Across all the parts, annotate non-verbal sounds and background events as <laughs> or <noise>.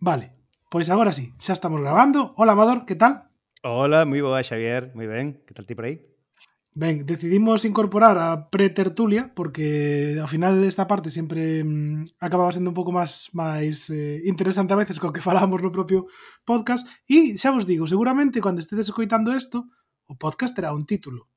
Vale, pois agora sí, xa estamos grabando. Hola, Amador, que tal? Hola, moi boa, Xavier, moi ben. Que tal ti por aí? Ben, decidimos incorporar a pretertulia porque ao final esta parte sempre mmm, acababa sendo un pouco máis máis eh, interesante a veces co que <laughs> falábamos no propio podcast e xa vos digo, seguramente cando estedes escoitando isto, o podcast terá un título.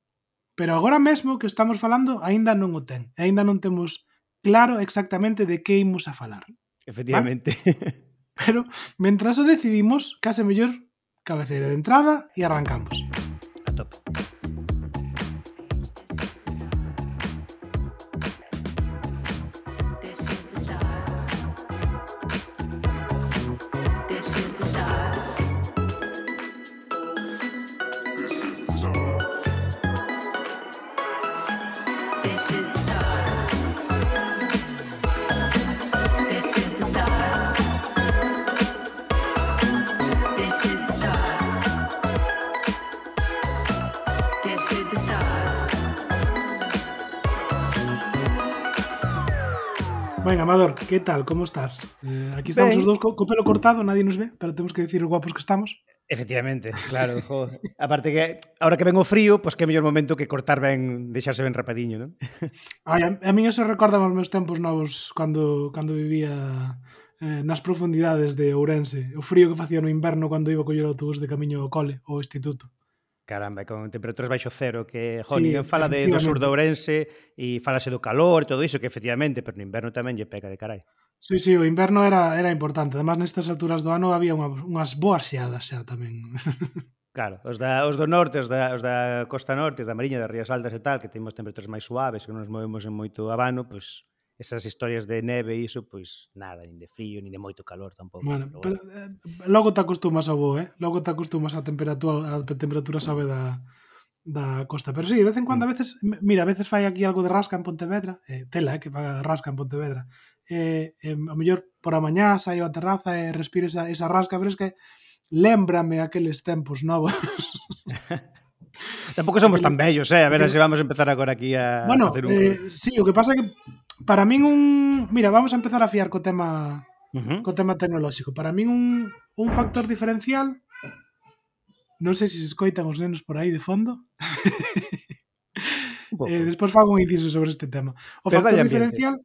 Pero agora mesmo que estamos falando aínda non o ten, aínda non temos claro exactamente de que imos a falar. Efectivamente. ¿Vale? <laughs> Pero mientras eso decidimos, Casemillor, cabecera de entrada y arrancamos. A tope. Ben, Amador, que tal? Como estás? Eh, aquí estamos ben. os dous co, co pelo cortado, nadie nos ve, pero temos que dicir os guapos que estamos. Efectivamente, claro, jo. Aparte que ahora que ven o frío, pois pues que é mellor momento que cortar ben, deixarse ben rapadiño, non? Ai, a, a mí eso recorda os meus tempos novos cando cando vivía eh, nas profundidades de Ourense, o frío que facía no inverno cando iba a coller o autobús de camiño ao cole ou instituto. Caramba, con temperaturas baixo cero que jo, sí, fala de, do sur de Ourense e falase do calor e todo iso que efectivamente, pero no inverno tamén lle pega de carai. Sí, sí, o inverno era, era importante. Además, nestas alturas do ano había unha, unhas boas xeadas xa tamén. <laughs> Claro, os, da, os do norte, os da, os da costa norte, os da Mariña, das Rías Altas e tal, que temos temperaturas máis suaves, que non nos movemos en moito habano, pois pues, esas historias de neve e iso, pois nada, nin de frío, nin de moito calor tampouco. Bueno, pero, bueno. Pero, eh, logo te acostumas ao bo, eh? Logo te acostumas á temperatura, á temperatura sabe da, da costa. Pero sí, de vez en cuando, a mm. veces, mira, a veces fai aquí algo de rasca en Pontevedra, eh, tela, eh, que paga rasca en Pontevedra. Eh, eh, a mellor por a mañá saio a terraza e eh, respiro esa, esa rasca fresca que lembrame aqueles tempos novos. <laughs> Tampouco somos tan bellos, eh? A ver, se vamos a empezar agora aquí a bueno, hacer un... Eh, sí, o que pasa é que para min un... Mira, vamos a empezar a fiar co tema uh -huh. co tema tecnolóxico. Para min un, un factor diferencial non sei se se escoitan os nenos por aí de fondo. <laughs> eh, despois fago un inciso sobre este tema. O Pero factor diferencial...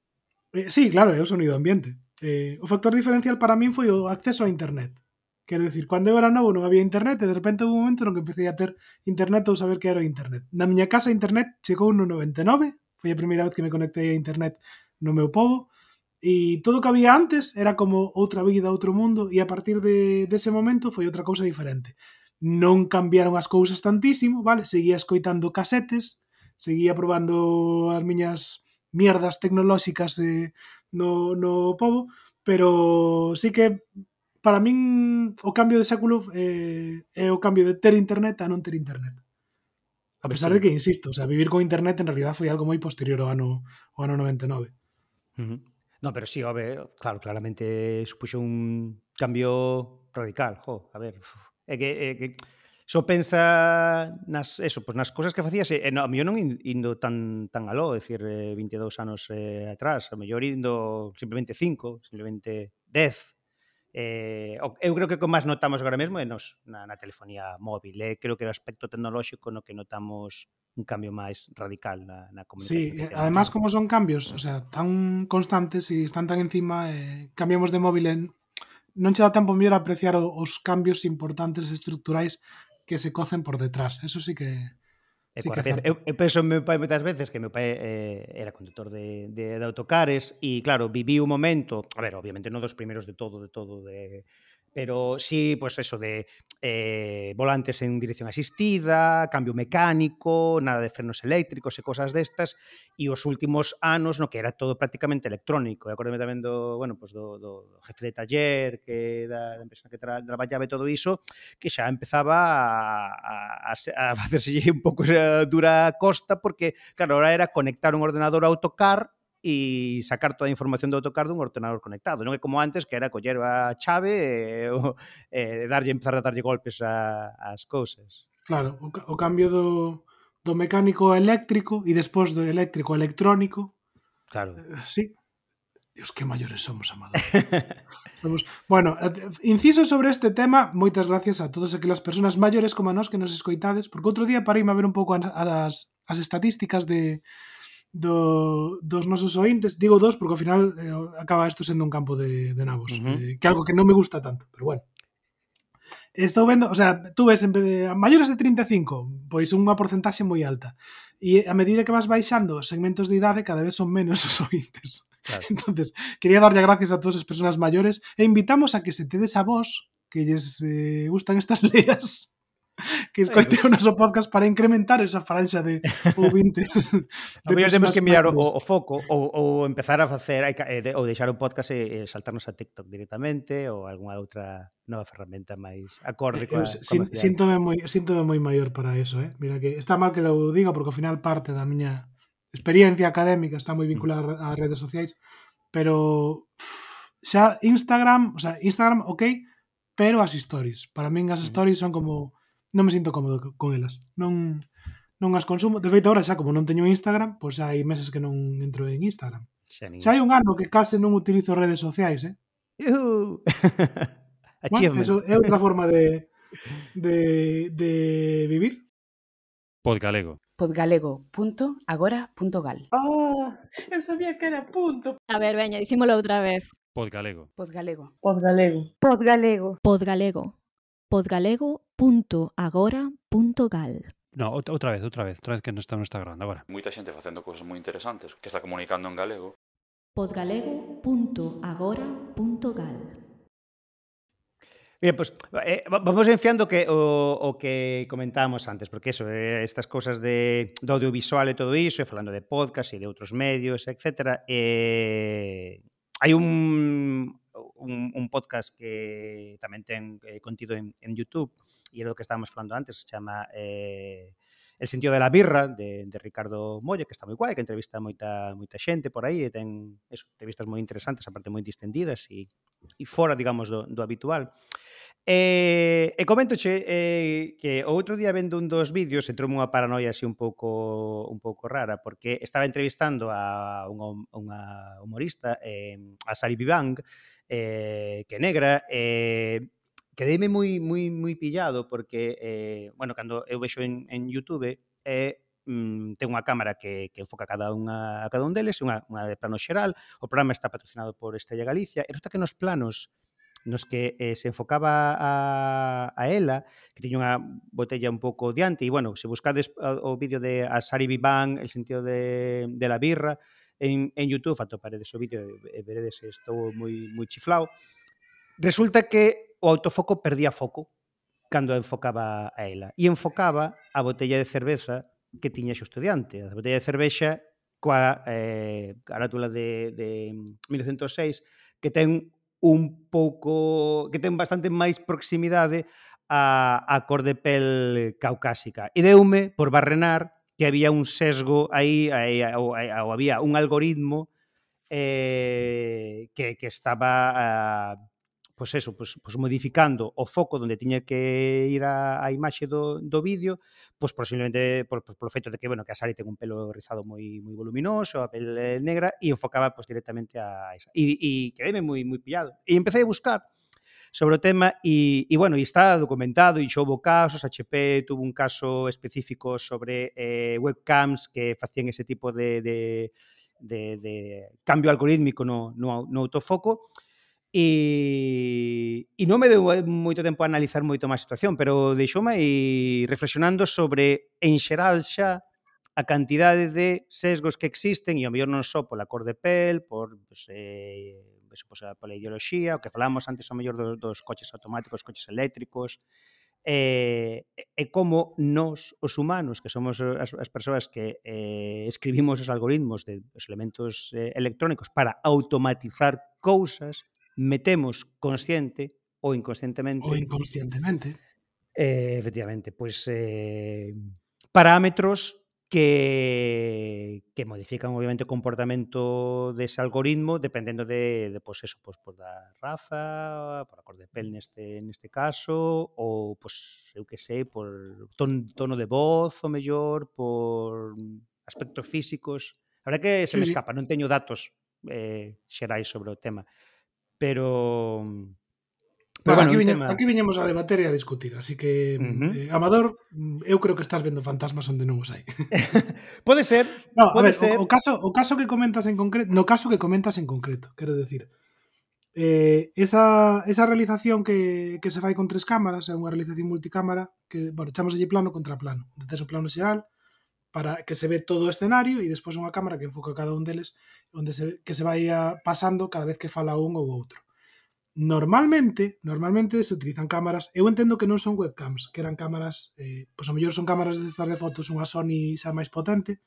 Eh, sí, claro, é o sonido ambiente. Eh, o factor diferencial para min foi o acceso a internet. Quero dicir, cando eu era novo non había internet e de repente houve un momento no que empecé a ter internet ou saber que era o internet. Na miña casa internet chegou no 99 foi a primeira vez que me conectei a internet no meu povo, e todo o que había antes era como outra vida, outro mundo, e a partir de, dese de momento foi outra cousa diferente. Non cambiaron as cousas tantísimo, vale? Seguía escoitando casetes, seguía probando as miñas mierdas tecnolóxicas de, no, no povo, pero sí que para min o cambio de século eh, é o cambio de ter internet a non ter internet. A pesar sí. de que, insisto, o sea, vivir con Internet en realidad foi algo moi posterior ao ano, ao ano 99. Uh -huh. No, pero sí, a ver, claro, claramente supuxo un cambio radical. Jo, a ver, é eh, que, é que só pensa nas, eso, pues nas cousas que facías, e, no, a mellor non indo tan, tan aló, é dicir, 22 anos eh, atrás, a mellor indo simplemente 5, simplemente 10, Eh, eu creo que o que máis notamos agora mesmo é nos, na, na telefonía móvil. Eh? Creo que o aspecto tecnolóxico no que notamos un cambio máis radical na, na comunicación. Eh, sí, además como son cambios, o sea, tan constantes e están tan encima, eh, cambiamos de móvil en non che dá tempo mellor apreciar os cambios importantes estructurais que se cocen por detrás. Eso sí que E sí, vez, eu, eu penso meu pai moitas veces que meu pai eh, era conductor de, de, de autocares e, claro, viví un momento, a ver, obviamente non dos primeiros de todo, de todo, de, pero sí, pues eso de eh, volantes en dirección asistida, cambio mecánico, nada de frenos eléctricos e cosas destas, e os últimos anos no que era todo prácticamente electrónico. E acordeme tamén do, bueno, pues do, do, do jefe de taller que da, da empresa que tra, traballaba e todo iso, que xa empezaba a, a, a facerse <laughs> un pouco dura costa porque, claro, ahora era conectar un ordenador a AutoCAD e sacar toda a información do autocar dun ordenador conectado. Non é como antes, que era coller a chave e, eh, <laughs> o, eh, e darlle, empezar a darlle golpes a, as cousas. Claro, o, o cambio do, do mecánico eléctrico e despois do eléctrico electrónico. Claro. Eh, sí. Dios, que maiores somos, amado. <laughs> somos... Bueno, inciso sobre este tema, moitas gracias a todas aquelas persoas maiores como a nós que nos escoitades, porque outro día parei a ver un pouco as, as estatísticas de, do, dos nosos ointes, digo dos porque ao final eh, acaba isto sendo un campo de, de nabos, uh -huh. eh, que algo que non me gusta tanto, pero bueno. Estou vendo, o sea, tú ves en vez de, a maiores de 35, pois unha porcentaxe moi alta. E a medida que vas baixando segmentos de idade, cada vez son menos <laughs> os ointes. Claro. Entonces, quería darlle gracias a todas as persoas maiores e invitamos a que se tedes a vos que lles eh, gustan estas <laughs> leas <laughs> que escoite o noso podcast para incrementar esa franxa de ouvintes. <laughs> De Apoio temos que mirar o, o foco ou, ou empezar a facer eh, ou deixar o podcast e, e saltarnos a TikTok directamente ou algunha outra nova ferramenta máis acorde eh, coa Síntome moi, síntome moi maior para eso, eh? Mira que está mal que lo diga porque ao final parte da miña experiencia académica está moi vinculada ás redes sociais, pero xa Instagram, o sea, Instagram, ok, pero as stories. Para min as stories son como non me sinto cómodo con elas. Non non as consumo. De feito, agora xa como non teño Instagram, pois hai meses que non entro en Instagram. Xa, xa hai un ano que case non utilizo redes sociais, eh? Yuhu! <laughs> bueno, eso é outra forma de, de, de vivir. Podgalego. Podgalego.agora.gal Oh, ah, eu sabía que era punto. A ver, veña, dicímolo outra vez. Podgalego. Podgalego. Podgalego. Podgalego. Podgalego. Podgalego www.agora.gal No, outra vez, outra vez, outra vez que non está, non está grabando agora. Moita xente facendo cousas moi interesantes que está comunicando en galego. podgalego.agora.gal Bien, pues eh, vamos enfiando que o, o que comentábamos antes, porque eso, eh, estas cosas de, do audiovisual e todo iso, e falando de podcast e de outros medios, etcétera, eh, hai un un, un podcast que tamén ten eh, contido en, en YouTube e era o que estábamos falando antes, se chama eh, El sentido de la birra de, de Ricardo Molle, que está moi guai, que entrevista moita moita xente por aí e ten eso, entrevistas moi interesantes, aparte moi distendidas e, e fora, digamos, do, do habitual. Eh, e, e coméntoche eh, que o outro día vendo un dos vídeos entrou unha paranoia así un pouco un pouco rara porque estaba entrevistando a unha, unha humorista eh, a Sari Vivang eh, que negra. Eh, quedeime moi, moi, moi pillado porque, eh, bueno, cando eu vexo en, en Youtube, eh, mm, ten unha cámara que, que enfoca cada unha, a cada un deles, unha, unha de plano xeral, o programa está patrocinado por Estrella Galicia, e resulta que nos planos nos que eh, se enfocaba a, a ela, que tiña unha botella un pouco diante, e bueno, se buscades eh, o vídeo de Asari Biban, el sentido de, de la birra, en, en YouTube, atoparedes o vídeo e veredes estou moi, moi chiflado. Resulta que o autofoco perdía foco cando enfocaba a ela. E enfocaba a botella de cerveza que tiña xusto diante. A botella de cervexa coa eh, carátula de, de 1906 que ten un pouco que ten bastante máis proximidade a, a cor de pel caucásica. E deume por barrenar que había un sesgo aí, aí, ou, aí ou había un algoritmo eh, que, que estaba eh, pois eso, pois, pois modificando o foco onde tiña que ir a, a imaxe do, do vídeo, pois posiblemente por, por, por feito de que, bueno, que a Sari ten un pelo rizado moi moi voluminoso, a pele eh, negra, e enfocaba pois directamente a esa. E, e quedéme moi moi pillado. E empecé a buscar sobre o tema e, e bueno, e está documentado e xa houve casos, HP tuvo un caso específico sobre eh, webcams que facían ese tipo de, de, de, de cambio algorítmico no, no, no autofoco. E, e non me deu moito tempo a analizar moito máis a situación, pero deixoume e reflexionando sobre en xeral xa a cantidade de sesgos que existen e ao mellor non só pola cor de pel, por pues, eh, eso, pues, pola ideoloxía, o que falamos antes ao mellor dos, dos coches automáticos, coches eléctricos, eh, e como nos, os humanos, que somos as, as persoas que eh, escribimos os algoritmos de os elementos eh, electrónicos para automatizar cousas, metemos consciente ou inconscientemente. Ou inconscientemente. Eh, efectivamente, pois pues, eh, parámetros que, que modifican obviamente o comportamento dese algoritmo dependendo de, de pois pues, eso, pois, pues, pois da raza, por a cor de pel neste, neste caso, ou pois, eu que sei, por ton, tono de voz, o mellor, por aspectos físicos. A verdad que se me escapa, non teño datos eh, xerais sobre o tema. Pero Pero bueno, aquí, viñe, tema... aquí viñemos a debater e a discutir, así que, uh -huh. eh, Amador, mm, eu creo que estás vendo fantasmas onde non os hai. <laughs> pode ser, no, pode ver, ser. O, o, caso, o caso que comentas en concreto, no caso que comentas en concreto, quero decir, eh, esa, esa realización que, que se fai con tres cámaras é unha realización multicámara que, bueno, chamos allí plano contra plano desde o plano xeral para que se ve todo o escenario e despois unha cámara que enfoca cada un deles onde se, que se vai pasando cada vez que fala un ou outro normalmente, normalmente se utilizan cámaras, eu entendo que non son webcams, que eran cámaras, eh, pois o mellor son cámaras destas de fotos, unha Sony xa máis potente,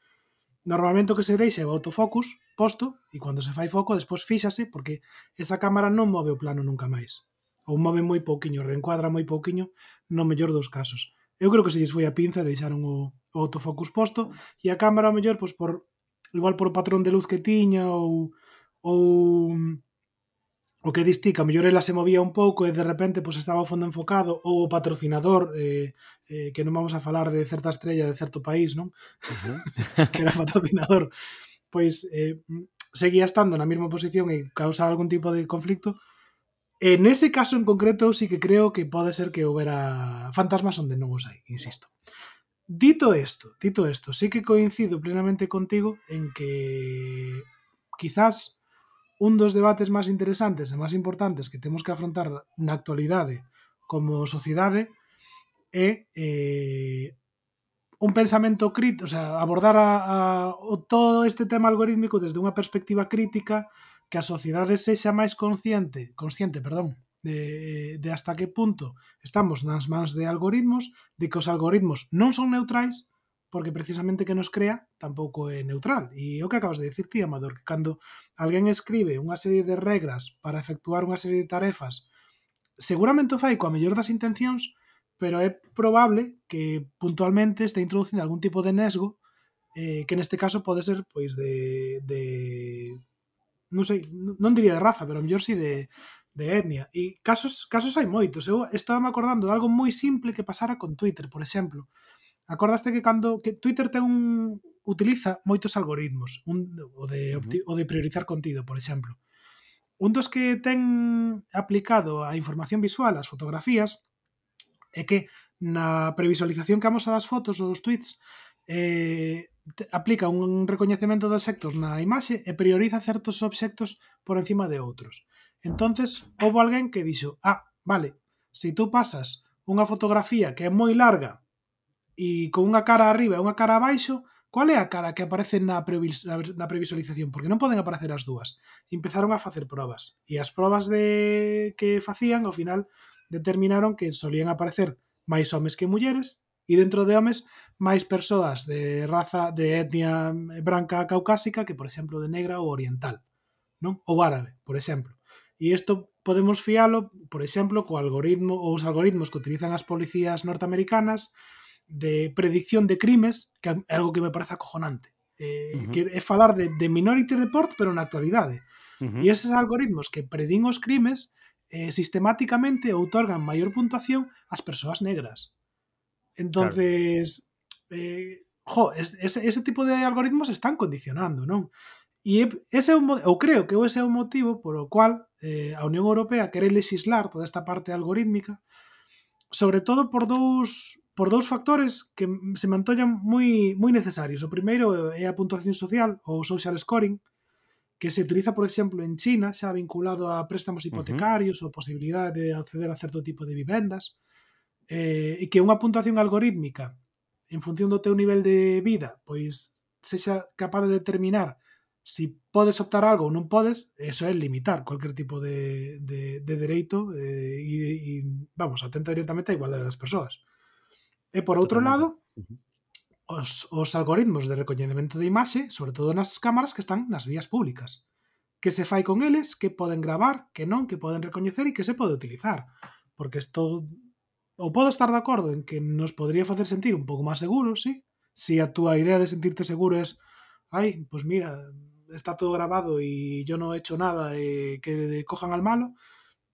normalmente o que se deixa é o autofocus posto, e cando se fai foco, despois fíxase, porque esa cámara non move o plano nunca máis, ou move moi pouquiño, reencuadra moi pouquiño, no mellor dos casos. Eu creo que se lles foi a pinza, deixaron o, o autofocus posto, e a cámara ao mellor, pois por, igual por o patrón de luz que tiña, ou, ou o que diste que a mellor ela se movía un pouco e de repente pois estaba o fondo enfocado ou o patrocinador eh, eh, que non vamos a falar de certa estrella de certo país, non? <laughs> que era patrocinador, pois eh, seguía estando na mesma posición e causa algún tipo de conflicto. En ese caso en concreto sí que creo que pode ser que houbera fantasmas onde non os hai, insisto. Dito isto, dito isto, sí que coincido plenamente contigo en que quizás un dos debates máis interesantes e máis importantes que temos que afrontar na actualidade como sociedade é eh, un pensamento crítico, o sea, abordar a, a, o todo este tema algorítmico desde unha perspectiva crítica que a sociedade sexa máis consciente, consciente, perdón, de, de hasta que punto estamos nas mans de algoritmos, de que os algoritmos non son neutrais, porque precisamente que nos crea tampouco é neutral. E o que acabas de dicir ti, Amador, que cando alguén escribe unha serie de regras para efectuar unha serie de tarefas, seguramente o fai coa mellor das intencións, pero é probable que puntualmente este introducindo algún tipo de nesgo eh, que neste caso pode ser pois de, de non sei, non diría de raza, pero mellor si de, de etnia. E casos casos hai moitos. Eu estaba me acordando de algo moi simple que pasara con Twitter, por exemplo Acordaste que cando que Twitter ten un utiliza moitos algoritmos, un o de uh -huh. o de priorizar contido, por exemplo. Un dos que ten aplicado a información visual, as fotografías, é que na previsualización que amosa das fotos ou dos tweets eh, aplica un recoñecemento dos sectos na imaxe e prioriza certos obxectos por encima de outros. Entonces, houve alguén que dixo, ah, vale, se tú pasas unha fotografía que é moi larga e con unha cara arriba e unha cara abaixo, Qual é a cara que aparece na, previs na previsualización? Porque non poden aparecer as dúas. Empezaron a facer probas. E as probas de que facían, ao final, determinaron que solían aparecer máis homes que mulleres e dentro de homes máis persoas de raza, de etnia branca caucásica que, por exemplo, de negra ou oriental, non? Ou árabe, por exemplo. E isto podemos fialo, por exemplo, co algoritmo ou os algoritmos que utilizan as policías norteamericanas de predicción de crimes, que é algo que me parece acojonante. Eh, uh -huh. que é falar de, de Minority Report, pero na actualidade. Uh -huh. E eses algoritmos que predín os crimes eh, sistemáticamente outorgan maior puntuación ás persoas negras. Entonces, claro. eh, jo, es, ese, ese tipo de algoritmos están condicionando, non? E ese é un, eu creo que ese é o motivo por o cual eh, a Unión Europea quere legislar toda esta parte algorítmica, sobre todo por dous por dous factores que se mantollan moi moi necesarios. O primeiro é a puntuación social ou social scoring, que se utiliza, por exemplo, en China, xa vinculado a préstamos hipotecarios uh -huh. ou posibilidade de acceder a certo tipo de vivendas, eh, e que unha puntuación algorítmica en función do teu nivel de vida, pois sexa capaz de determinar si podes optar algo ou non podes, eso é limitar cualquier tipo de, de, de dereito eh, e, e, vamos, atenta directamente a igualdade das persoas. E por outro lado, os, os algoritmos de recoñecemento de imaxe, sobre todo nas cámaras que están nas vías públicas. Que se fai con eles, que poden gravar, que non, que poden recoñecer e que se pode utilizar. Porque isto ou podo estar de acordo en que nos podría facer sentir un pouco máis seguros, sí? Si a túa idea de sentirte seguro es ai, pois pues mira, está todo grabado e yo non he hecho nada e que cojan al malo,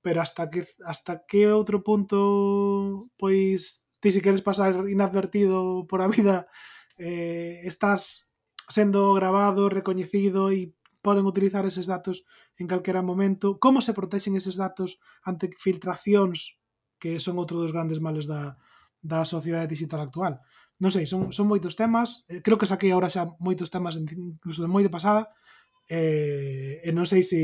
pero hasta que hasta que outro punto pois ti si queres pasar inadvertido por a vida eh, estás sendo grabado, recoñecido e poden utilizar eses datos en calquera momento. Como se protexen eses datos ante filtracións que son outro dos grandes males da, da sociedade digital actual? Non sei, son, son moitos temas. Eh, creo que saquei agora xa moitos temas incluso de moi de pasada. Eh, e non sei se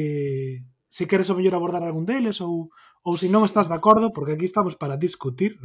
se queres o mellor abordar algún deles ou ou se non estás de acordo, porque aquí estamos para discutir.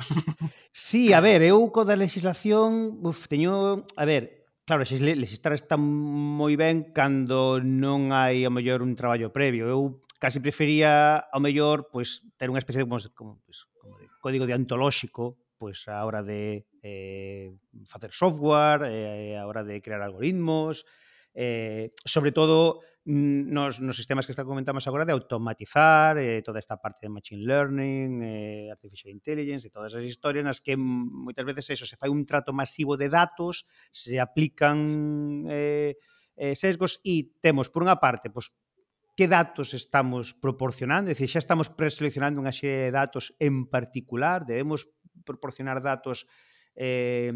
Sí, a ver, eu co da legislación uf, teño, a ver, Claro, legislar está moi ben cando non hai ao mellor un traballo previo. Eu casi prefería ao mellor pois ter unha especie de como, como, pois, como de código de antolóxico pois a hora de eh, facer software, eh, a hora de crear algoritmos, eh, sobre todo nos, nos sistemas que está comentamos agora de automatizar eh, toda esta parte de machine learning, eh, artificial intelligence e todas as historias nas que moitas veces eso, se fai un trato masivo de datos, se aplican eh, eh, sesgos e temos por unha parte, pois que datos estamos proporcionando, é dicir, xa estamos preseleccionando unha serie de datos en particular, debemos proporcionar datos eh,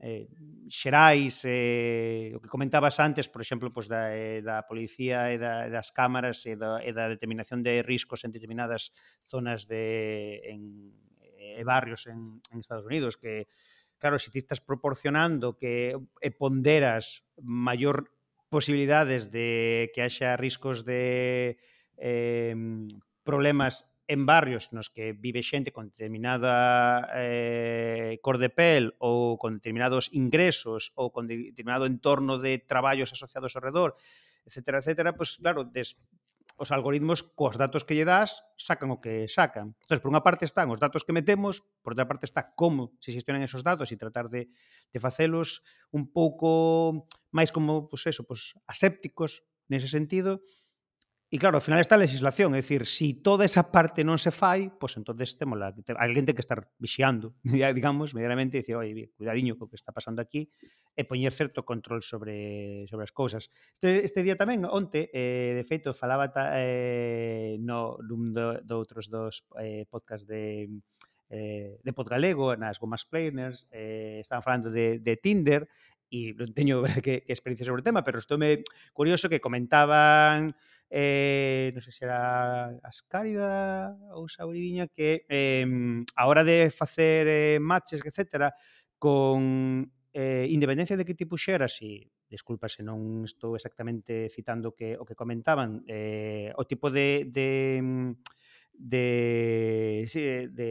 eh, xerais, eh, o que comentabas antes, por exemplo, pois da, eh, da policía e da, das cámaras e da, e da determinación de riscos en determinadas zonas de en, e barrios en, en Estados Unidos, que claro, se ti estás proporcionando que e ponderas maior posibilidades de que haxa riscos de eh, problemas en barrios nos que vive xente con determinada eh, cor de pel ou con determinados ingresos ou con determinado entorno de traballos asociados ao redor, etcétera, etcétera, pues claro, des, os algoritmos cos datos que lle das sacan o que sacan. Entonces, por unha parte están os datos que metemos, por outra parte está como se xestionan esos datos e tratar de, de facelos un pouco máis como, pues eso, pues asépticos nese sentido, E claro, ao final está a legislación, é dicir, se si toda esa parte non se fai, pois pues, entonces temos la, te, alguén ten que estar vixiando, <laughs> digamos, medianamente, e dicir, oi, cuidadiño co que está pasando aquí, e poñer certo control sobre sobre as cousas. Este, este día tamén, onte, eh, de feito, falaba ta, eh, no, dun do, do outros dos eh, podcast de eh, de Podgalego, nas Gomas Planers, eh, estaban falando de, de Tinder, e non teño <laughs> que, que experiencia sobre o tema, pero estou me curioso que comentaban eh, non sei se era Ascárida ou Sauridiña, que eh, a hora de facer eh, matches, etc., con eh, independencia de que tipo xeras, e desculpa se non estou exactamente citando que, o que comentaban, eh, o tipo de, de, de, de, de,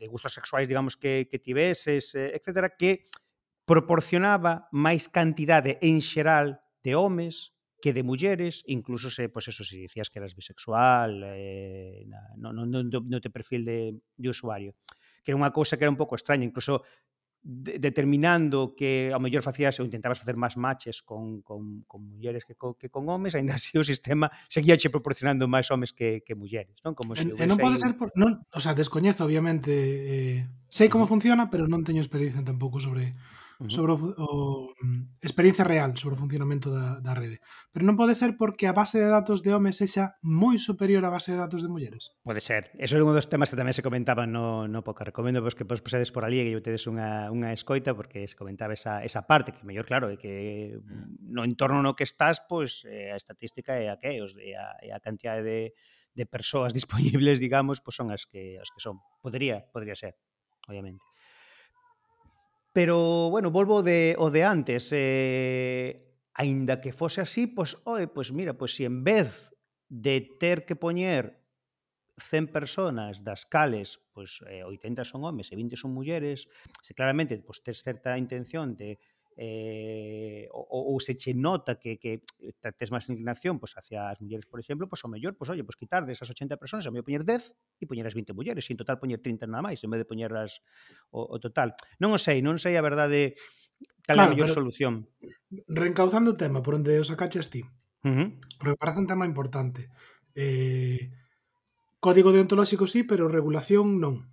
de gustos sexuais, digamos, que, que tiveses, eh, etc., que proporcionaba máis cantidade en xeral de homes que de mulleres, incluso se, pois pues eso, se dicías que eras bisexual, eh, no, no, no, no te perfil de, de usuario. Que era unha cousa que era un pouco extraña, incluso de, determinando que ao mellor facías ou intentabas facer máis matches con, con, con mulleres que, con, que con homes, ainda <laughs> así o sistema seguía che proporcionando máis homes que, que mulleres, non? Como se e, non pode ser por, non, o sea, descoñezo obviamente eh, sei como funciona, pero non teño experiencia tampouco sobre sobre o, o mm, experiencia real sobre o funcionamento da, da rede. Pero non pode ser porque a base de datos de homes sexa moi superior á base de datos de mulleres. Pode ser. Eso é un dos temas que tamén se comentaban no, no podcast. Recomendo vos pois, que pois, vos posedes por ali e que tedes unha, unha escoita porque se comentaba esa, esa parte que mellor claro é que mm, no entorno no que estás pois eh, a estatística é a que os, é a, é a cantidade de de persoas <laughs> disponibles, digamos, pois son as que as que son. Podría, podría ser, obviamente. Pero, bueno, volvo de, o de antes. Eh, aínda que fose así, pois, oe, pois mira, pois se en vez de ter que poñer 100 persoas das cales pois, eh, 80 son homes e 20 son mulleres, se claramente pois, tes certa intención de eh, ou, ou se che nota que, que tes máis inclinación pois, hacia as mulleres, por exemplo, pois, o mellor, pois, oye, pois, quitar desas 80 personas, ao mellor poñer 10 e poñer as 20 mulleres, e en total poñer 30 nada máis, en vez de poñer as, o, o total. Non o sei, non sei a verdade cal claro, é a mellor solución. Reencauzando o tema, por onde o sacaches ti, uh -huh. porque parece un tema importante. Eh, código deontolóxico sí, pero regulación non.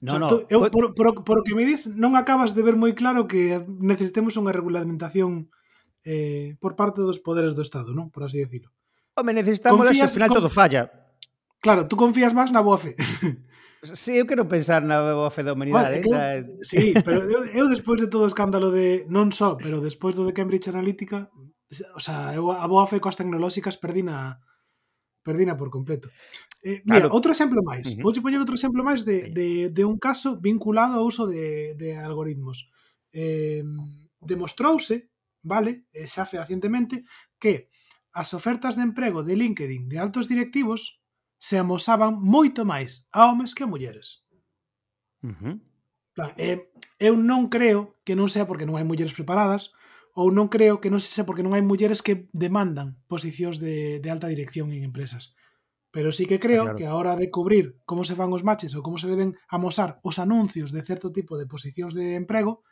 No, o sea, no, tú, eu, por, por, por o que me dis, non acabas de ver moi claro que necesitemos unha regulamentación eh, por parte dos poderes do Estado, non? Por así decirlo. Home, necesitamos confías, al final con... todo falla. Claro, tú confías máis na boa fe. <laughs> Sí, eu quero pensar na boa fe da humanidade. Vale, eh, que, da... Sí, <laughs> pero eu, eu despois de todo o escándalo de... Non só, pero despois do de Cambridge Analytica, o sea, eu a boa fe coas tecnolóxicas perdí na, perdina por completo. Eh, mira, claro. outro exemplo máis. Uh -huh. Vouche poñer outro exemplo máis de, de, de un caso vinculado ao uso de, de algoritmos. Eh, demostrouse, vale, xa fehacientemente, que as ofertas de emprego de LinkedIn de altos directivos se amosaban moito máis a homes que a mulleres. Uh -huh. Plan, eh, eu non creo que non sea porque non hai mulleres preparadas ou non creo que non se porque non hai mulleres que demandan posicións de, de alta dirección en empresas. Pero sí que creo claro. que a hora de cubrir como se fan os matches ou como se deben amosar os anuncios de certo tipo de posicións de emprego,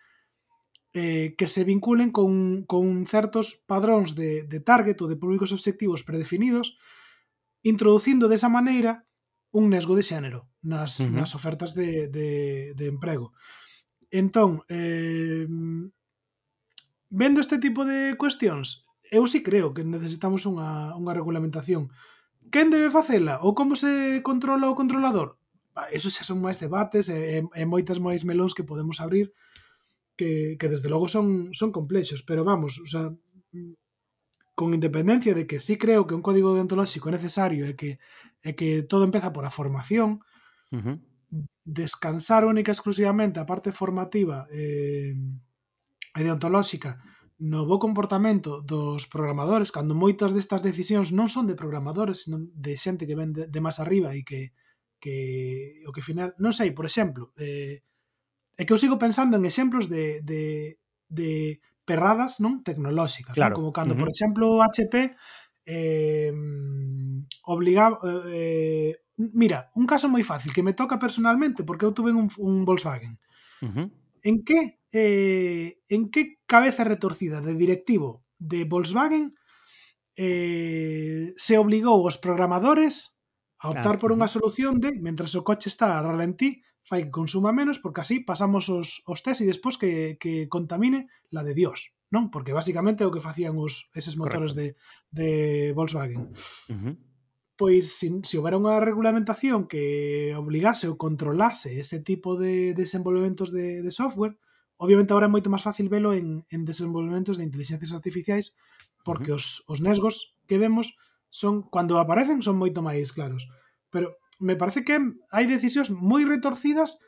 eh, que se vinculen con, con certos padróns de, de target ou de públicos obxectivos predefinidos, introducindo desa maneira un nesgo de xénero nas, uh -huh. nas ofertas de, de, de emprego. Entón, eh, vendo este tipo de cuestións, eu sí creo que necesitamos unha, unha regulamentación. Quen debe facela? Ou como se controla o controlador? Eso xa son máis debates e, e moitas máis melóns que podemos abrir que, que desde logo son, son complexos, pero vamos, o sea, con independencia de que sí creo que un código deontolóxico é necesario e que, e que todo empeza por a formación, uh -huh. descansar única exclusivamente a parte formativa eh, e deontolóxica no bo comportamento dos programadores, cando moitas destas decisións non son de programadores, senón de xente que ven de, de máis arriba e que, que o que final... Non sei, por exemplo, eh, é que eu sigo pensando en exemplos de, de, de perradas non tecnolóxicas, claro. non? como cando, uh -huh. por exemplo, HP eh, obligaba... Eh, mira, un caso moi fácil que me toca personalmente porque eu tuve un, un Volkswagen. Uh -huh. En que eh, en que cabeza retorcida de directivo de Volkswagen eh, se obligou os programadores a optar claro. por unha solución de mentras o coche está a ralentí fai que consuma menos porque así pasamos os, os test e despois que, que contamine la de Dios, non? Porque basicamente é o que facían os eses motores Correcto. de, de Volkswagen. Uh -huh. Pois se si, si houbera unha regulamentación que obligase ou controlase ese tipo de desenvolvementos de, de software, Obviamente agora é moito máis fácil velo en, en desenvolvementos de inteligencias artificiais porque uh -huh. os, os nesgos que vemos son cando aparecen son moito máis claros. Pero me parece que hai decisións moi retorcidas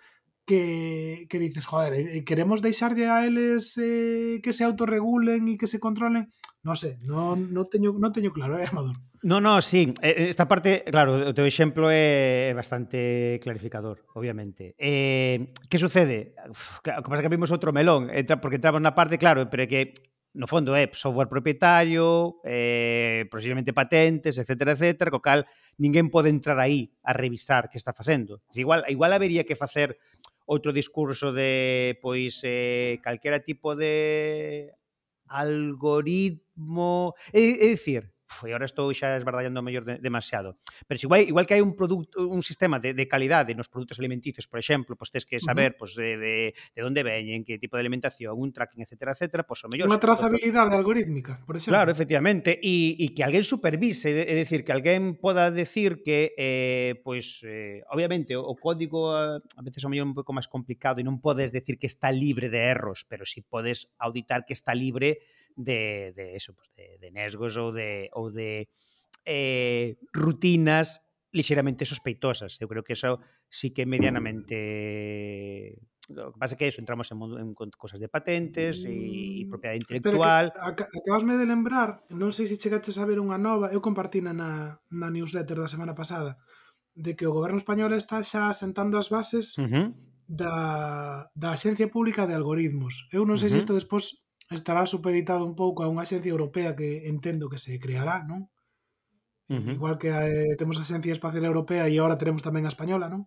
que, que dices, joder, eh, eh, queremos deixarlle a eles eh, que se autorregulen e que se controlen? Non sei, non, non, teño, non teño claro, eh, Amador? Non, non, sí, eh, esta parte, claro, o teu exemplo é bastante clarificador, obviamente. Eh, que sucede? Uf, que pasa que vimos outro melón, entra, porque entramos na parte, claro, pero é que no fondo é software propietario, eh, posiblemente patentes, etcétera, etcétera, co cal ninguén pode entrar aí a revisar que está facendo. Igual, igual habería que facer outro discurso de, pois, eh, calquera tipo de algoritmo... É, é dicir, foi ahora estou xa esbardallando mellor de, demasiado. Pero igual, igual que hai un produto, un sistema de, de calidade nos produtos alimenticios, por exemplo, pois tes que saber uh -huh. pois, de, de, de onde veñen, que tipo de alimentación, un tracking, etcétera, etcétera, pois o mellor... Unha trazabilidade algorítmica, por exemplo. Claro, efectivamente, e, e que alguén supervise, é dicir, que alguén poda decir que, eh, pois, eh, obviamente, o, o código eh, a veces o mellor un pouco máis complicado e non podes decir que está libre de erros, pero si podes auditar que está libre de, de eso, pues de, de nesgos ou de, ou de eh, rutinas lixeramente sospeitosas. Eu creo que eso sí que medianamente O que pasa é que eso, entramos en, en cosas de patentes e, e mm, propiedade intelectual. Pero acabasme de lembrar, non sei se chegaches a ver unha nova, eu compartina na, na newsletter da semana pasada, de que o goberno español está xa sentando as bases uh -huh. da, da Axencia Pública de Algoritmos. Eu non sei uh -huh. se isto despois estará supeditado un pouco a unha axencia europea que entendo que se creará, non? Uh -huh. Igual que eh, temos a Axencia Espacial Europea e agora teremos tamén a Española, non?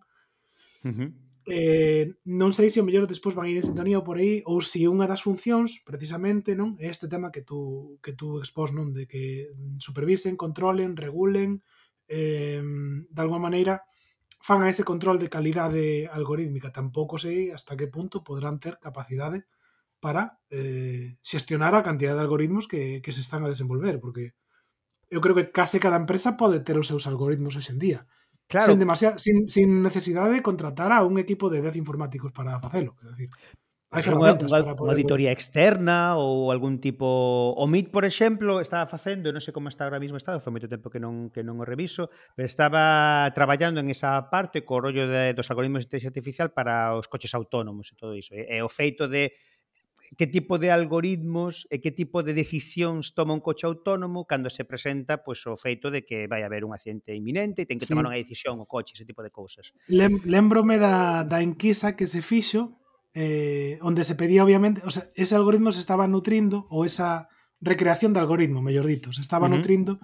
Uh -huh. eh, non sei se o mellor despois van ir en sintonía ou por aí ou se unha das funcións, precisamente, non? É este tema que tú, que tú expós, non? De que supervisen, controlen, regulen, eh, de alguma maneira, fan a ese control de calidade algorítmica. Tampouco sei hasta que punto podrán ter capacidade para eh, xestionar a cantidad de algoritmos que, que se están a desenvolver, porque eu creo que case cada empresa pode ter os seus algoritmos hoxe en día. Claro. Sen, demasiada, sin, sin necesidade de contratar a un equipo de 10 informáticos para facelo. Es decir, hai unha, unha, poder... auditoría externa ou algún tipo... O MIT, por exemplo, estaba facendo, non sei como está agora mismo estado, foi moito tempo que non, que non o reviso, pero estaba traballando en esa parte co rollo de, dos algoritmos de inteligencia artificial para os coches autónomos e todo iso. E, e o feito de que tipo de algoritmos eh, e que tipo de decisións toma un coche autónomo cando se presenta pois, o feito de que vai haber un accidente inminente e ten que tomar sí. unha decisión o coche, ese tipo de cousas. Lem, lembrome da, da enquisa que se fixo eh, onde se pedía obviamente, o sea, ese algoritmo se estaba nutrindo ou esa recreación de algoritmo, mellor dito, se estaba uh -huh. nutrindo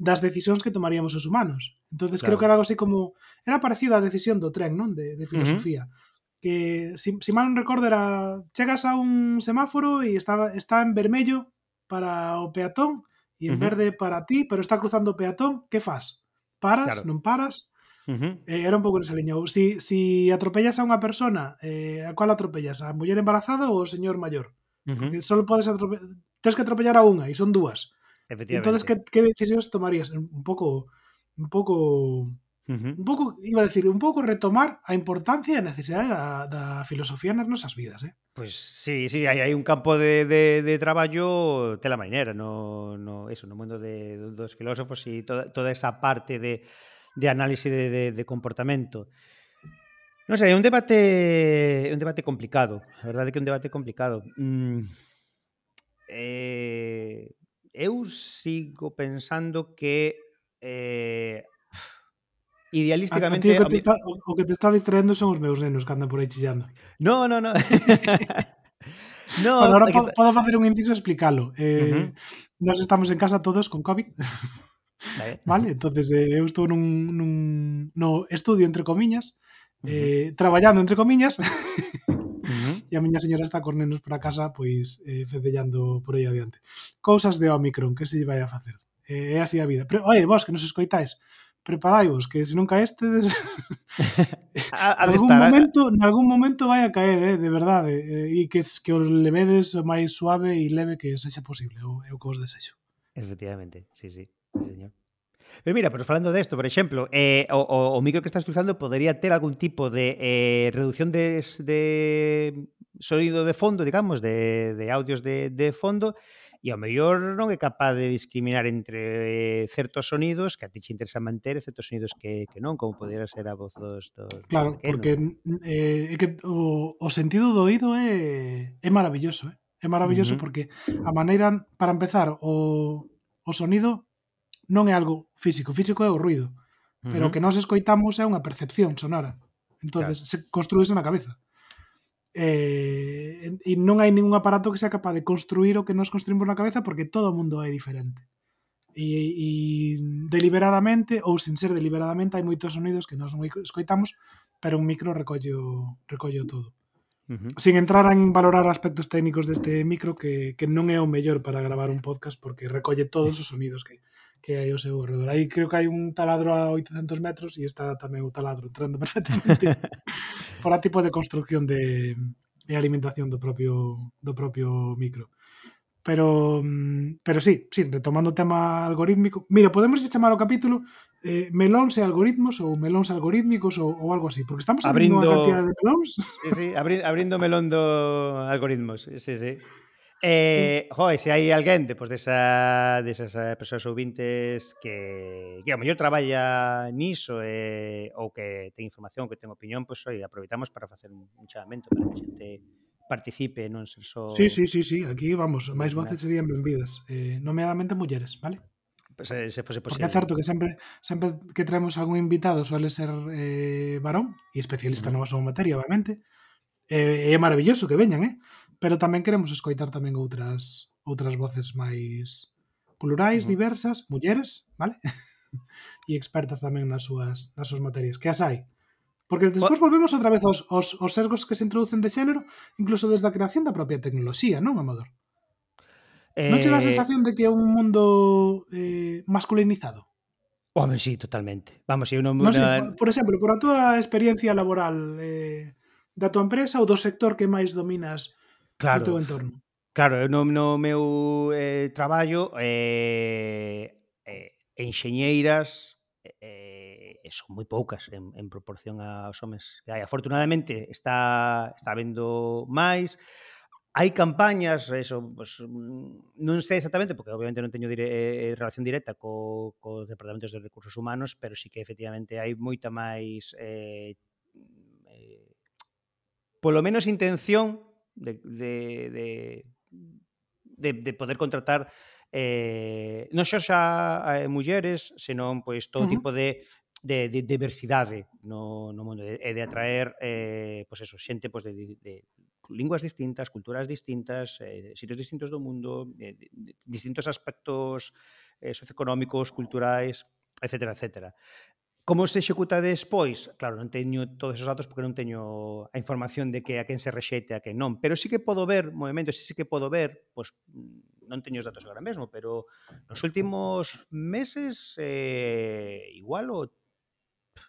das decisións que tomaríamos os humanos. Entonces claro. creo que era algo así como era parecido á decisión do tren, non? De, de filosofía. Uh -huh que si, si mal non recordo era chegas a un semáforo e está, está en vermello para o peatón e en uh -huh. verde para ti, pero está cruzando o peatón, que faz? Paras, claro. non paras? Uh -huh. eh, era un pouco nesa liña. Si, si atropellas a unha persona, eh, a cual atropellas? A muller embarazada ou o señor maior? Uh -huh. Porque só podes atropellar... Tens que atropellar a unha e son dúas. Entonces, que, que decisións tomarías? Un pouco un pouco -huh. Un pouco, iba a decir, un pouco retomar a importancia e a necesidade da, da filosofía nas nosas vidas, eh? Pois pues, sí, sí, hai, hai un campo de, de, de traballo tela mainera no, no, eso, no mundo de, dos filósofos e toda, toda esa parte de, de análise de, de, de comportamento. Non sei, é un debate un debate complicado. A verdade é que é un debate complicado. Mm, eh, eu sigo pensando que eh, idealísticamente... Ah, a, a ti, o, que te está, o que te está distraendo son os meus nenos que andan por aí chillando. No, no, no. <laughs> no bueno, ahora podo, está... podo facer un inciso e explicalo. Eh, uh -huh. Nos estamos en casa todos con COVID. Vale, <laughs> vale entonces eh, eu estou nun, nun no estudio entre comiñas, eh, uh -huh. traballando entre comiñas, <laughs> e a miña señora está con nenos para casa pois eh, fedellando por aí adiante. Cousas de Omicron, que se lle vai a facer? Eh, é así a vida. Pero, oi, vos que nos escoitáis, preparaivos, que se non caestedes a, a algún estar, momento, a... algún momento vai a caer, eh, de verdade, eh, e que que os levedes o máis suave e leve que sexa posible, eu, eu que os desexo. Efectivamente, sí, sí, señor. Pero mira, pero falando desto, por exemplo, eh, o, o, o micro que estás utilizando podería ter algún tipo de eh, reducción de, de sonido de fondo, digamos, de, de audios de, de fondo, e ao mellor non é capaz de discriminar entre eh, certos sonidos que a ti che interesa manter e certos sonidos que, que non, como podera ser a voz dos... dos claro, dos porque eh, é que o, o sentido do oído é, é maravilloso, eh? é maravilloso uh -huh. porque a maneira, para empezar, o, o sonido non é algo físico, físico é o ruido, pero uh -huh. o que nós escoitamos é unha percepción sonora. Entonces, claro. se construíse na cabeza eh, e non hai ningún aparato que sea capaz de construir o que nos construimos na cabeza porque todo o mundo é diferente. E, e deliberadamente ou sen ser deliberadamente hai moitos sonidos que nós non escoitamos pero un micro recollo, recollo todo. Uh -huh. sin entrar en valorar aspectos técnicos deste micro que, que non é o mellor para gravar un podcast porque recolle todos os sonidos que, que hai ao seu redor. Aí creo que hai un taladro a 800 metros e está tamén o taladro entrando <laughs> perfectamente <laughs> para tipo de construcción de, de alimentación do propio do propio micro. Pero mm, pero sí, sí, retomando o tema algorítmico, mira, podemos chamar o capítulo eh, melóns e algoritmos ou melóns algorítmicos ou, ou algo así, porque estamos abrindo unha cantidad de melóns. Sí, sí, abri, abrindo melón do algoritmos, sí, sí. Eh, joe, se hai alguén depois desa, desas eh, persoas ouvintes que, que ao mellor traballa niso eh, ou que ten información, que ten opinión, pois pues, oi, aproveitamos para facer un, un chamamento para que a xente participe, non ser só... Sí, sí, sí, sí, aquí vamos, máis voces serían benvidas, eh, nomeadamente mulleres, vale? Pues, se, se fose posible. Porque é certo que sempre, sempre que traemos algún invitado suele ser eh, varón e especialista mm. Uh -huh. na súa materia, obviamente, eh, é maravilloso que veñan, eh? pero tamén queremos escoitar tamén outras outras voces máis plurais, mm. diversas, mulleres, vale? <laughs> e expertas tamén nas súas nas súas materias, que as hai. Porque despois volvemos outra vez aos, aos, aos sesgos que se introducen de xénero, incluso desde a creación da propia tecnoloxía, non, Amador? Eh... Non che dá a eh, sensación de que é un mundo eh, masculinizado? Home, sí, totalmente. Vamos, eu non... non sei, por, por exemplo, por a túa experiencia laboral eh, da tua empresa ou do sector que máis dominas claro, no teu entorno. Claro, no, no meu eh, traballo eh, eh, enxeñeiras eh, eh, son moi poucas en, en proporción aos homes que hai. Afortunadamente está, está vendo máis, hai campañas, eso, pues, non sei exactamente, porque obviamente non teño dire, eh, relación directa co, co departamentos de recursos humanos, pero sí que efectivamente hai moita máis eh, eh, polo menos intención de, de, de, de poder contratar eh, non só xa eh, mulleres, senón pois todo uh -huh. tipo de de, de diversidade no, no mundo e de atraer eh, pois eso, xente pois de, de, de linguas distintas, culturas distintas, eh, sitios distintos do mundo, eh, de, de, distintos aspectos eh, socioeconómicos, culturais, etcétera, etcétera. Como se executa despois? Claro, non teño todos esos datos porque non teño a información de que a quen se rexeite a quen non, pero sí que podo ver movimentos, sí que podo ver, pois mm, non teño os datos agora mesmo, pero nos últimos meses eh, igual o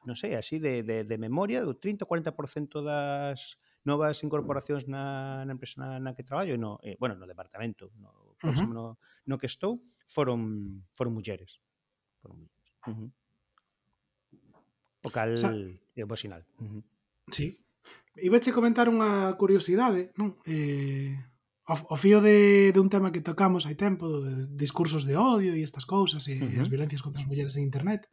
non sei, así de, de, de memoria, o 30 ou 40% das novas incorporacións na, na empresa na, na que traballo, no, eh, bueno, no departamento, no, uh -huh. no, no que estou, foron foron mulleres. Foron mulleres. Uh -huh. O cal Sa é bo sinal. Uh -huh. Sí. Comentar unha curiosidade, non? Eh, o, o fío de, de un tema que tocamos hai tempo, de discursos de odio e estas cousas, e uh -huh. as violencias contra as mulleres en internet,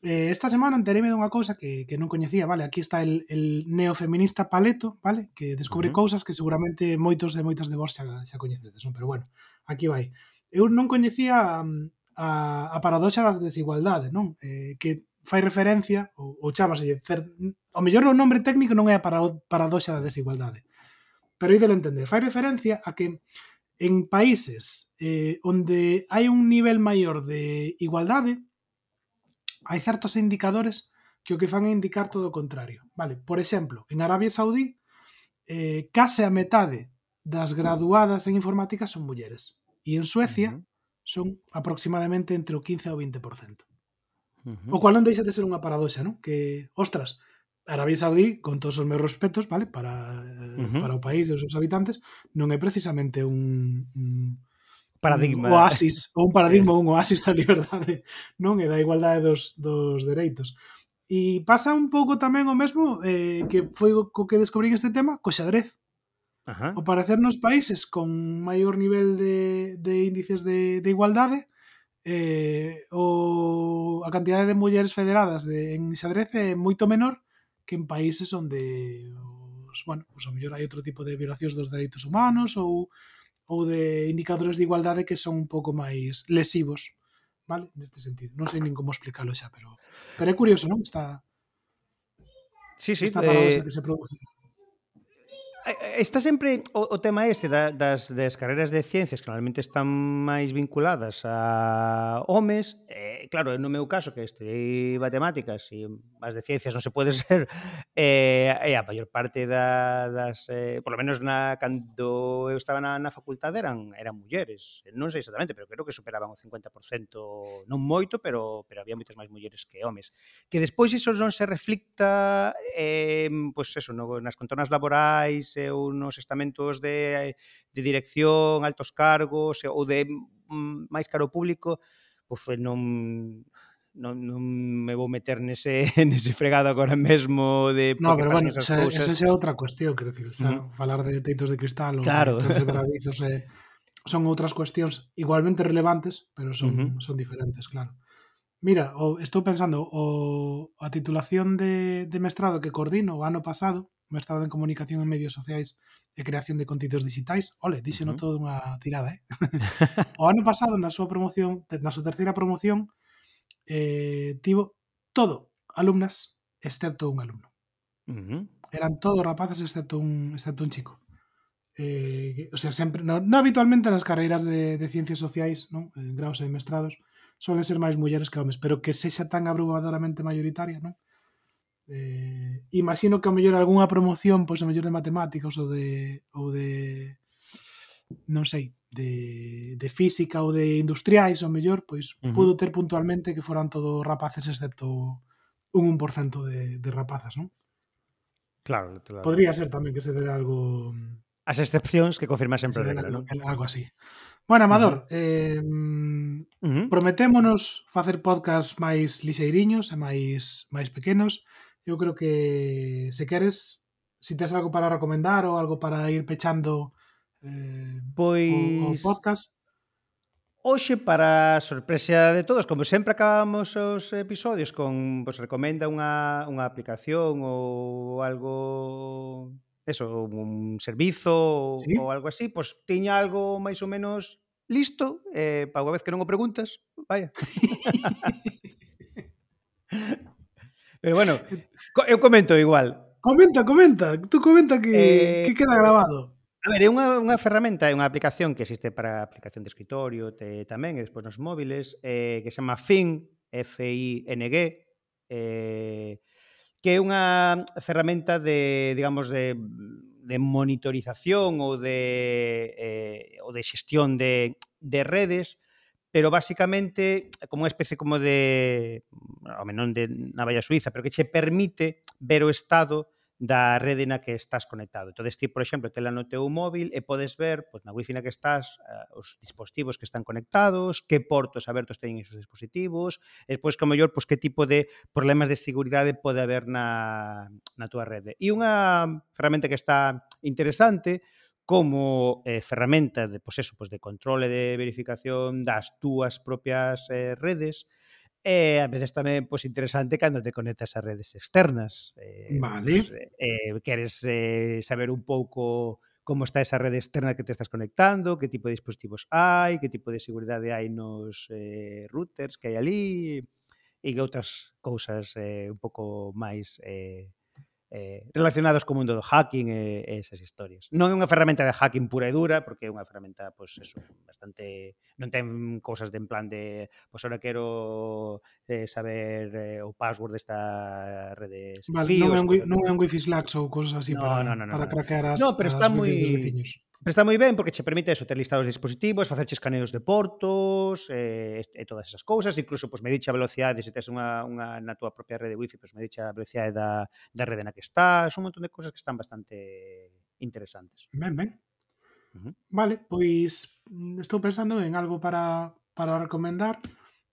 Eh, esta semana enteréme dunha cousa que, que non coñecía, vale? Aquí está el, el neofeminista Paleto, vale? Que descubre uh -huh. cousas que seguramente moitos e moitas de vos xa, xa coñecedes, non? Pero bueno, aquí vai. Eu non coñecía mm, a, a paradoxa da desigualdade, non? Eh, que fai referencia ou, ou chamase cer... o mellor o nombre técnico non é a paradoxa da desigualdade pero ídelo entender, fai referencia a que en países eh, onde hai un nivel maior de igualdade hai certos indicadores que o que fan é indicar todo o contrario. Vale, por exemplo, en Arabia Saudí eh, case a metade das graduadas en informática son mulleres e en Suecia son aproximadamente entre o 15 o 20%. Uh -huh. O cual non deixa de ser unha paradoxa, non? Que, ostras, Arabia Saudí, con todos os meus respetos, vale, para, eh, uh -huh. para o país e os seus habitantes, non é precisamente un, un paradigma. Un oasis, ou un paradigma, <laughs> eh. un oasis da liberdade, non? E da igualdade dos, dos dereitos. E pasa un pouco tamén o mesmo eh, que foi co que descubrín este tema, co xadrez. Ajá. O parecer nos países con maior nivel de, de índices de, de igualdade eh, o a cantidade de mulleres federadas de, en xadrez é moito menor que en países onde os, bueno, pues, o mellor hai outro tipo de violacións dos dereitos humanos ou ou de indicadores de igualdade que son un pouco máis lesivos, vale? Neste sentido. Non sei nin como explicarlo xa, pero pero é curioso, non? Está Sí, sí, esta eh, que se produce está sempre o, o tema ese da, das, das carreiras de ciencias que normalmente están máis vinculadas a homes. Eh, claro, no meu caso que estudei matemáticas e as de ciencias non se pode <laughs> ser eh, e a maior parte da, das eh, por lo menos na, cando eu estaba na, na facultade eran eran mulleres. Non sei exactamente, pero creo que superaban o 50% non moito, pero, pero había moitas máis mulleres que homes. Que despois iso non se reflicta eh, pois pues eso, no, nas contornas laborais ou nos estamentos de, de dirección, altos cargos ou de mm, máis caro público, pois non non, non me vou meter nese, <laughs> nese fregado agora mesmo de no, pero bueno, esas se, cousas. Esa é outra cuestión, quero dicir, xa, mm. falar de teitos de cristal ou claro. de <laughs> verdadeizos eh, son outras cuestións igualmente relevantes, pero son, uh -huh. son diferentes, claro. Mira, o, estou pensando, o, a titulación de, de mestrado que coordino o ano pasado mestrado en comunicación en medios sociais e creación de contidos digitais. Ole, dixeno uh -huh. todo unha tirada, eh? <laughs> o ano pasado, na súa promoción, na súa terceira promoción, eh, tivo todo alumnas, excepto un alumno. Uh -huh. Eran todos rapaces, excepto un, excepto un chico. Eh, o sea, sempre, no, no habitualmente nas carreiras de, de ciencias sociais, non? en graus e mestrados, suelen ser máis mulleres que homes, pero que sexa tan abrumadoramente mayoritaria, non? Eh, imagino que ao mellor algunha promoción, pois ao mellor de matemáticas ou de ou de non sei, de, de física ou de industriais, ao mellor, pois uh -huh. pudo ter puntualmente que foran todos rapaces excepto un 1% de, de rapazas, non? Claro, claro. Podría ser tamén que se dera algo As excepcións que confirma sempre regla, non? Algo así. Bueno, Amador, uh -huh. eh, uh -huh. prometémonos facer podcast máis lixeiriños e máis máis pequenos eu creo que se queres, se tes algo para recomendar ou algo para ir pechando eh, pois... o, o pois podcast. Hoxe, para a sorpresa de todos, como sempre acabamos os episodios con vos recomenda unha, unha aplicación ou algo eso, un servizo ¿Sí? ou algo así, pois tiña algo máis ou menos listo, eh, para unha vez que non o preguntas, vaya. <laughs> Pero bueno, <laughs> eh, eu comento igual. Comenta, comenta, tú comenta que, eh, que queda grabado. A ver, é unha, unha ferramenta, é unha aplicación que existe para aplicación de escritorio te, tamén, e despois nos móviles, eh, que se chama Fing, F-I-N-G, eh, que é unha ferramenta de, digamos, de, de monitorización ou de, eh, ou de xestión de, de redes pero basicamente como unha especie como de, ao menos de navalla suiza, pero que che permite ver o estado da rede na que estás conectado. Entón, ti, por exemplo, tela no teu móvil e podes ver pois, na wifi na que estás uh, os dispositivos que están conectados, que portos abertos teñen esos dispositivos, e despois, que mellor, pois, que tipo de problemas de seguridade pode haber na, na túa rede. E unha ferramenta que está interesante como eh, ferramenta de, pues eso, pues de control e de verificación das túas propias eh, redes, E eh, a veces tamén pois pues, interesante cando te conectas a redes externas. Eh, vale. Pues, eh, queres eh, saber un pouco como está esa rede externa que te estás conectando, que tipo de dispositivos hai, que tipo de seguridade hai nos eh, routers que hai ali e que outras cousas eh, un pouco máis eh, eh, relacionados co mundo do hacking e, e esas historias. Non é unha ferramenta de hacking pura e dura, porque é unha ferramenta, pois, eso, bastante... Non ten cousas de en plan de, pois, ahora quero eh, saber eh, o password desta rede... Vale, non, é un, non é un wifi slacks ou cousas así no, para, no, no, no, para no. craquear as, no, pero está as moi... veciños. Pero está moi ben porque che permite eso, ter listados de dispositivos, facerche escaneos de portos eh, e todas esas cousas, incluso pois, pues, mediche a velocidade, se tes unha, unha na túa propia rede wifi, pois, pues, mediche a velocidade da, da rede na que estás, un montón de cousas que están bastante interesantes. Ben, ben. Uh -huh. Vale, pois mm, estou pensando en algo para, para recomendar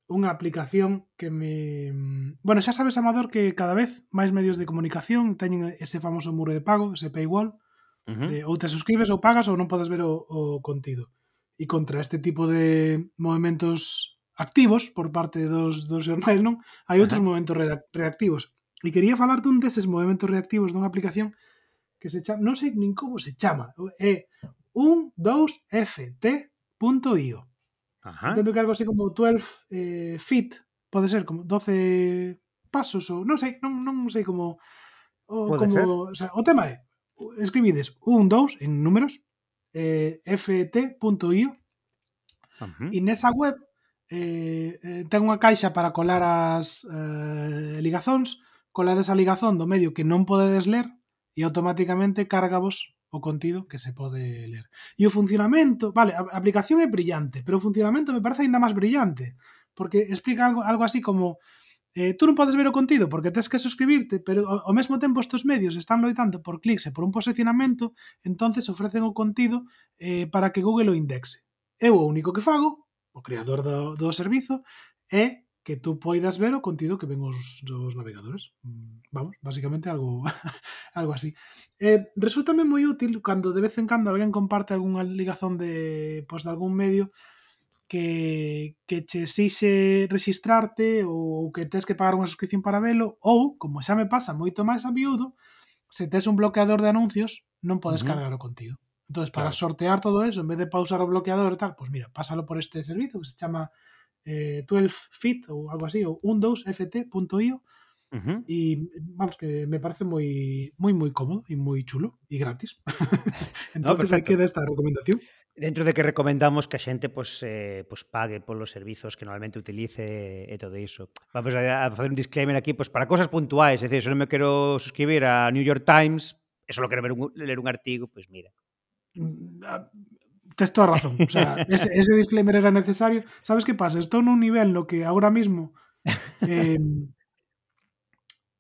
unha aplicación que me... Mm, bueno, xa sabes, Amador, que cada vez máis medios de comunicación teñen ese famoso muro de pago, ese paywall, Uh -huh. de, ou te suscribes ou pagas ou non podes ver o, o contido. E contra este tipo de movimentos activos por parte dos, dos jornais, non? Hai outros Ajá. movimentos reac- reactivos. E quería falar dun deses movimentos reactivos dunha aplicación que se chama, non sei nin como se chama, é 12ft.io. Ajá. Entendo que algo así como 12 eh, feet, pode ser como 12 pasos ou non sei, non, non sei como o, Pode como, ser. o, sea, o tema é escribides un 2 en números, eh, ft.io, uh -huh. e nesa web eh, eh, ten unha caixa para colar as eh, ligazóns, colades a ligazón do medio que non podedes ler e automáticamente cargavos o contido que se pode ler. E o funcionamento, vale, a aplicación é brillante, pero o funcionamento me parece ainda máis brillante, porque explica algo, algo así como eh, tú non podes ver o contido porque tens que suscribirte, pero ao mesmo tempo estes medios están loitando por clics e por un posicionamento, entonces ofrecen o contido eh, para que Google o indexe. Eu o único que fago, o creador do, do servizo, é que tú poidas ver o contido que ven os, os navegadores. Mm, vamos, basicamente algo <laughs> algo así. Eh, resultame moi útil cando de vez en cando alguén comparte algunha ligazón de, pues, de algún medio que, que che exixe registrarte ou que tes que pagar unha suscripción para velo ou, como xa me pasa moito máis a miúdo, se tes un bloqueador de anuncios non podes Ujú. cargar o contido. Entonces, para Claro. sortear todo eso, en vez de pausar o bloqueador e tal, pues mira, pásalo por este servicio que se chama eh, 12fit ou algo así, ou 12ft.io Ujú. e vamos que me parece moi moi moi cómodo e moi chulo e gratis. <laughs> <laughs> Entonces aí perfecto. queda esta recomendación. Dentro de que recomendamos que a xente pois, eh, pois pague polos servizos que normalmente utilice e todo iso. Vamos a, a facer un disclaimer aquí pois, para cosas puntuais. É dicir, se non me quero suscribir a New York Times, e só quero ver un, ler un artigo, pois mira. Mm, ah, Tens toda razón. O sea, <laughs> ese, ese disclaimer era necesario. Sabes que pasa? Estou nun nivel no que agora mismo <laughs> eh,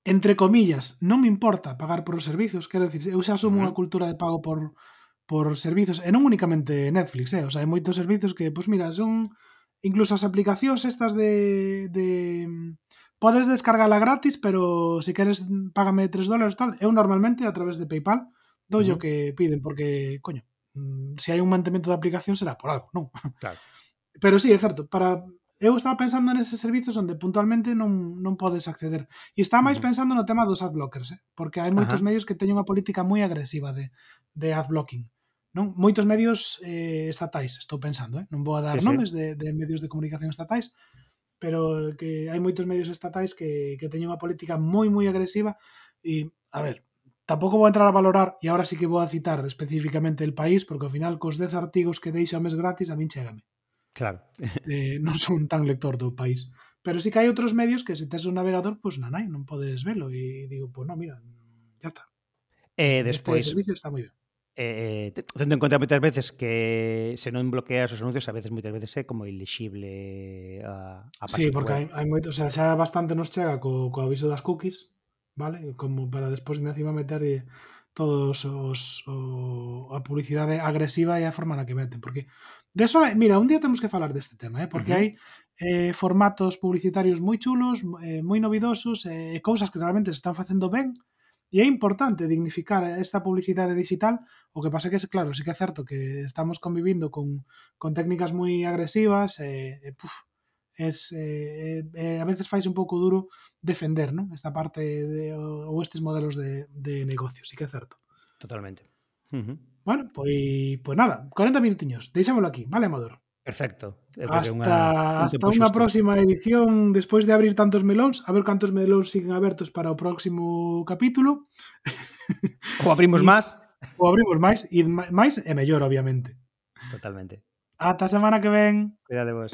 entre comillas, non me importa pagar por os servizos, quero dicir, eu xa asumo uh -huh. unha cultura de pago por por servizos, e non únicamente Netflix, eh? o sea, hai moitos servizos que, pois mira, son incluso as aplicacións estas de, de podes descargala gratis, pero se queres págame 3 dólares tal, eu normalmente a través de PayPal dou uh -huh. que piden porque, coño, mm, se hai un mantemento de aplicación será por algo, non? <laughs> Claro. Pero sí, é certo, para eu estaba pensando neses servizos onde puntualmente non, non podes acceder. E estaba máis pensando no tema dos adblockers, eh? porque hai moitos Ajá. medios que teñen unha política moi agresiva de, de adblocking. Non? Moitos medios eh, estatais, estou pensando, eh? non vou a dar Sí, sí. nomes de, de medios de comunicación estatais, pero que hai moitos medios estatais que, que teñen unha política moi moi agresiva e, a ver, tampouco vou entrar a valorar e agora sí que vou a citar especificamente el país porque ao final cos 10 artigos que deixa mes gratis a min chégame Claro. <laughs> eh, non son tan lector do país. Pero sí que hai outros medios que se tes un navegador, pois pues, nanai, non podes velo. E digo, pois pues, non, mira, ya está. E Este servicio está moi ben. eh, tendo en conta moitas veces que se non bloqueas os anuncios, a veces moitas veces é como ilexible a, a página Sí, porque web. hai, hai moito, o sea, xa bastante nos chega co, co aviso das cookies, vale? Como para despois encima meter todos os o, a publicidade agresiva e a forma na que meten, porque de eso, mira, un día temos que falar deste tema, eh? porque uh -huh. hai eh, formatos publicitarios moi chulos, eh, moi novidosos, eh, e eh, cousas que realmente se están facendo ben, uh e é importante dignificar esta publicidade digital, o que pasa que, claro, sí que é certo que estamos convivindo con, con técnicas moi agresivas e, e puf, es, eh, eh, a veces fais un pouco duro defender non? esta parte de, ou estes modelos de, de negocio, sí que é certo. Totalmente. Bueno, pois, pois nada, 40 minutiños, deixámoslo aquí, vale, Amador? Perfecto. Eh, é hasta unha, hasta unha próxima edición despois de abrir tantos melóns, a ver cantos melóns siguen abertos para o próximo capítulo. <laughs> Ou abrimos y, máis. Ou abrimos máis, e máis é mellor, obviamente. Totalmente. Ata a semana que ven. Cuidade vos.